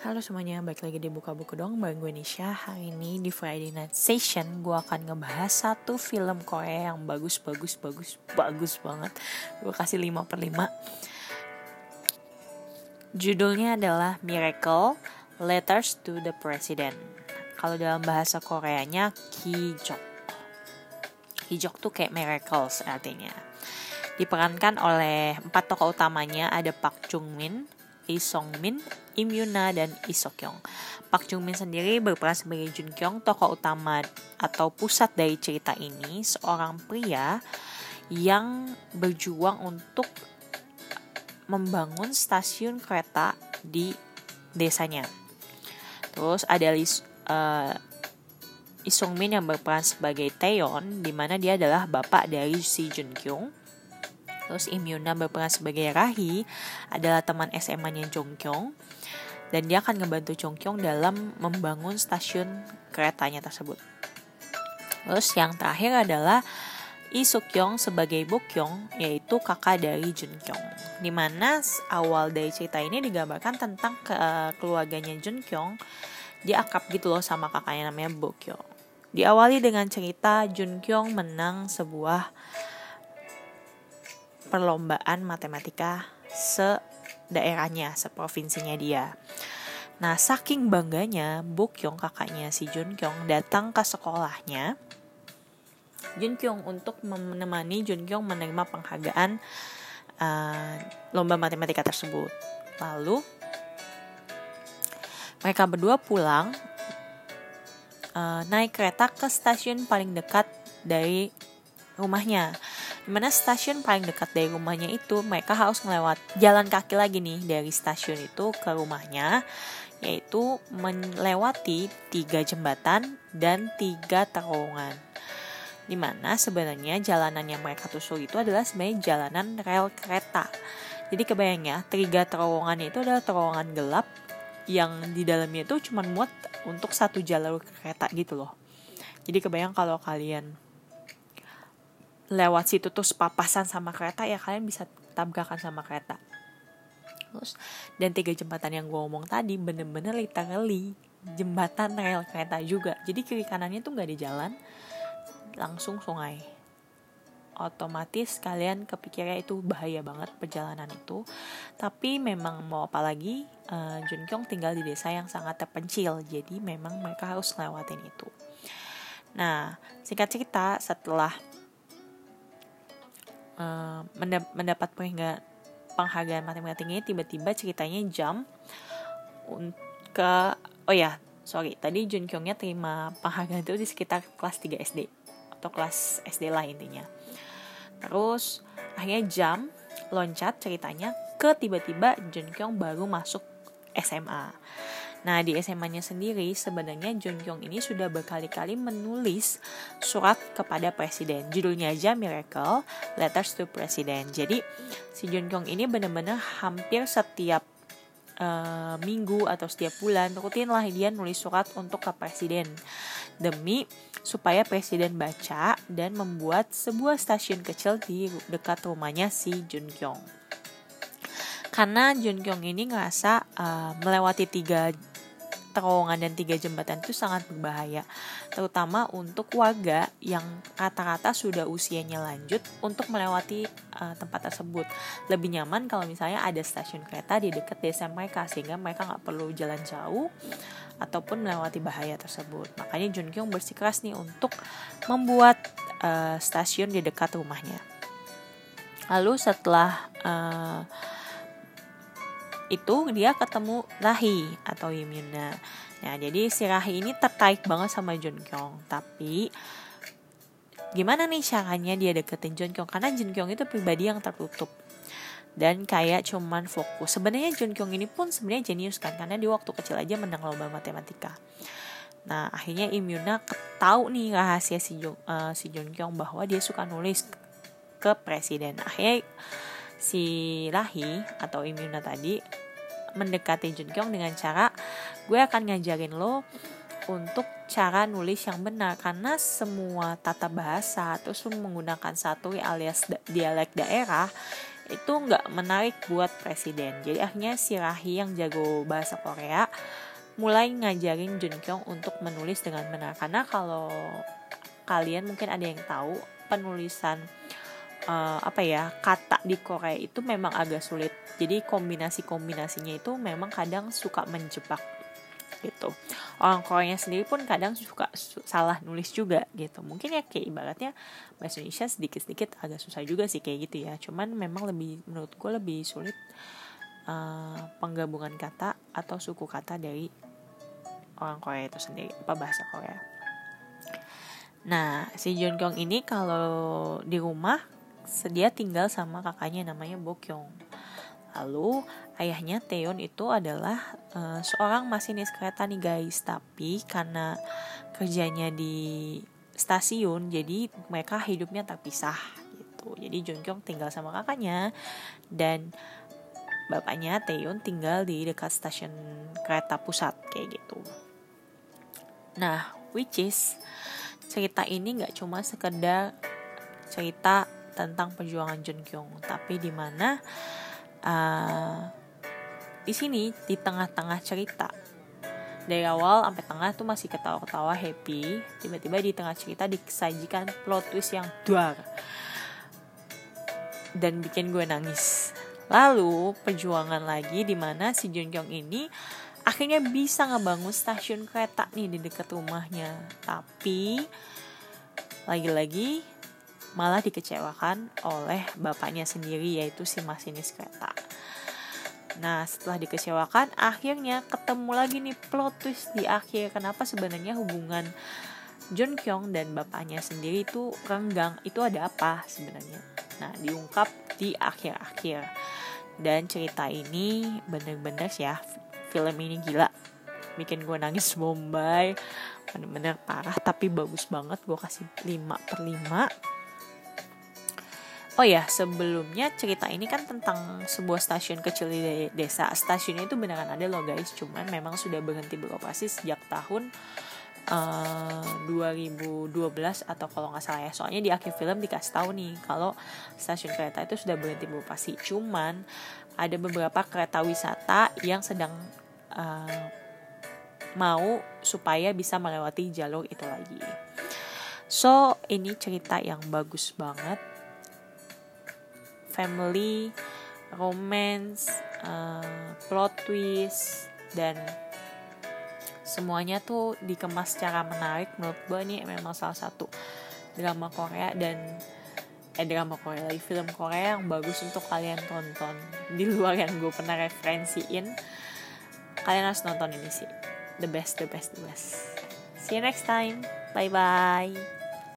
Halo semuanya, balik lagi di Buka Buku dong Bareng gue Nisha. Hari ini di Friday Night Session Gue akan ngebahas satu film Korea yang bagus, bagus, bagus, bagus banget. Gue kasih 5 per 5 Judulnya adalah Miracle Letters to the President. Kalau dalam bahasa Koreanya Kijok. Kijok tuh kayak miracles artinya. Diperankan oleh empat tokoh utamanya Ada Park Jung Min, Lee Song Min, Im Yuna, dan Lee Sok Kyung. Park Jung Min sendiri berperan sebagai Jun Kyung, tokoh utama atau pusat dari cerita ini, seorang pria yang berjuang untuk membangun stasiun kereta di desanya. Terus ada Lee, uh, Song Min yang berperan sebagai Taeyeon, di mana dia adalah bapak dari si Jun Kyung. Terus Im Yuna berperan sebagai Rahi adalah teman SMA-nya Jong Kyung dan dia akan ngebantu Jong Kyung dalam membangun stasiun keretanya tersebut. Terus yang terakhir adalah Lee Suk Kyung sebagai Bo Kyung yaitu kakak dari Jun Kyung. Di mana awal dari cerita ini digambarkan tentang ke keluarganya Jun Kyung dia akrab gitu loh sama kakaknya namanya Bo Kyung. Diawali dengan cerita Jun Kyung menang sebuah perlombaan matematika se daerahnya, seprovinsinya dia. Nah, saking bangganya, Kyung kakaknya si Jun Kyung datang ke sekolahnya Jun Kyung untuk menemani Jun Kyung menerima penghargaan uh, lomba matematika tersebut. Lalu mereka berdua pulang uh, naik kereta ke stasiun paling dekat dari rumahnya Di mana stasiun paling dekat dari rumahnya itu mereka harus melewat jalan kaki lagi nih dari stasiun itu ke rumahnya yaitu melewati tiga jembatan dan tiga terowongan. Di mana sebenarnya jalanan yang mereka tusuk itu adalah sebenarnya jalanan rel kereta. Jadi kebayang ya, tiga terowongan itu adalah terowongan gelap yang di dalamnya itu cuma muat untuk satu jalur kereta gitu loh. Jadi kebayang kalau kalian lewat situ terus papasan sama kereta ya kalian bisa tabrakan sama kereta. Terus dan tiga jembatan yang gue ngomong tadi bener-bener literally jembatan rel kereta juga. Jadi kiri kanannya tuh nggak di jalan langsung sungai. Otomatis kalian kepikirnya itu bahaya banget perjalanan itu. Tapi memang mau apa lagi uh, Jun Kyung tinggal di desa yang sangat terpencil jadi memang mereka harus lewatin itu. Nah singkat cerita setelah uh, mendapat penghargaan penghargaan matematika ini tiba-tiba ceritanya jam ke oh ya sorry tadi Jun Kyungnya terima penghargaan itu di sekitar kelas 3 SD atau kelas SD lah intinya. Terus akhirnya jam loncat ceritanya ke tiba-tiba Jun Kyung baru masuk SMA Nah, di SMA-nya sendiri sebenarnya Jun Kyung ini sudah berkali-kali menulis surat kepada presiden. Judulnya aja Miracle Letters to President. Jadi, si Jun Kyung ini benar-benar hampir setiap uh, minggu atau setiap bulan rutin lah dia nulis surat untuk ke presiden demi supaya presiden baca dan membuat sebuah stasiun kecil di dekat rumahnya si Jun Kyung karena Jun Kyung ini ngerasa uh, melewati tiga terowongan dan tiga jembatan itu sangat berbahaya, terutama untuk warga yang rata-rata sudah usianya lanjut untuk melewati uh, tempat tersebut. Lebih nyaman kalau misalnya ada stasiun kereta di dekat desa mereka sehingga mereka nggak perlu jalan jauh ataupun melewati bahaya tersebut. Makanya Jun Kyung bersikeras nih untuk membuat uh, stasiun di dekat rumahnya. Lalu setelah uh, itu dia ketemu Rahi atau Yimyuna. Nah, jadi si Rahi ini tertarik banget sama Jun Kyung. Tapi gimana nih caranya dia deketin Jun Kyung? Karena Jun Kyung itu pribadi yang tertutup dan kayak cuman fokus. Sebenarnya Jun Kyung ini pun sebenarnya jenius kan karena di waktu kecil aja menang lomba matematika. Nah, akhirnya Imyuna tahu nih rahasia si Jung, uh, si Jun Kyung bahwa dia suka nulis ke presiden. Akhirnya si Rahi atau Imyuna tadi mendekati Jun Kyung dengan cara gue akan ngajarin lo untuk cara nulis yang benar. Karena semua tata bahasa terus menggunakan satu alias dialek daerah itu nggak menarik buat presiden. Jadi akhirnya si Rahi yang jago bahasa Korea mulai ngajarin Jun Kyung untuk menulis dengan benar. Karena kalau kalian mungkin ada yang tahu penulisan uh, apa ya kata di Korea itu memang agak sulit. Jadi kombinasi kombinasinya itu memang kadang suka menjebak gitu. Orang Korea sendiri pun kadang suka su salah nulis juga gitu. Mungkin ya kayak ibaratnya bahasa Indonesia sedikit-sedikit agak susah juga sih kayak gitu ya. Cuman memang lebih menurut gue lebih sulit uh, penggabungan kata atau suku kata dari orang Korea itu sendiri apa bahasa Korea. Nah si Jun Kyung ini kalau di rumah sedia tinggal sama kakaknya namanya Bokyong Lalu ayahnya Teon itu adalah uh, seorang masinis kereta nih guys, tapi karena kerjanya di stasiun, jadi mereka hidupnya terpisah gitu. Jadi Jun Kyung tinggal sama kakaknya dan bapaknya Teon tinggal di dekat stasiun kereta pusat kayak gitu. Nah, which is cerita ini nggak cuma sekedar cerita tentang perjuangan Jun Kyung, tapi di mana uh, di sini di tengah-tengah cerita. Dari awal sampai tengah tuh masih ketawa-ketawa happy. Tiba-tiba di tengah cerita disajikan plot twist yang duar. Dan bikin gue nangis. Lalu perjuangan lagi di mana si Jun Kyung ini akhirnya bisa ngebangun stasiun kereta nih di dekat rumahnya. Tapi lagi-lagi malah dikecewakan oleh bapaknya sendiri yaitu si masinis kereta. Nah setelah dikecewakan akhirnya ketemu lagi nih plot twist di akhir. Kenapa sebenarnya hubungan John Kyung dan bapaknya sendiri itu renggang? Itu ada apa sebenarnya. Nah diungkap di akhir-akhir. Dan cerita ini bener-bener ya film ini gila. Bikin gue nangis bombay bener-bener parah tapi bagus banget. Gue kasih 5 per 5 Oh ya, sebelumnya cerita ini kan tentang sebuah stasiun kecil di desa. Stasiunnya itu beneran ada loh guys, cuman memang sudah berhenti beroperasi sejak tahun uh, eh, 2012 atau kalau nggak salah ya. Soalnya di akhir film dikasih tahu nih kalau stasiun kereta itu sudah berhenti beroperasi. Cuman ada beberapa kereta wisata yang sedang uh, mau supaya bisa melewati jalur itu lagi. So, ini cerita yang bagus banget family, romance, uh, plot twist dan semuanya tuh dikemas secara menarik menurut gue ini memang salah satu drama Korea dan eh drama Korea lagi film Korea yang bagus untuk kalian tonton. Di luar yang gue pernah referensiin kalian harus nonton ini sih. The best the best the best. See you next time. Bye bye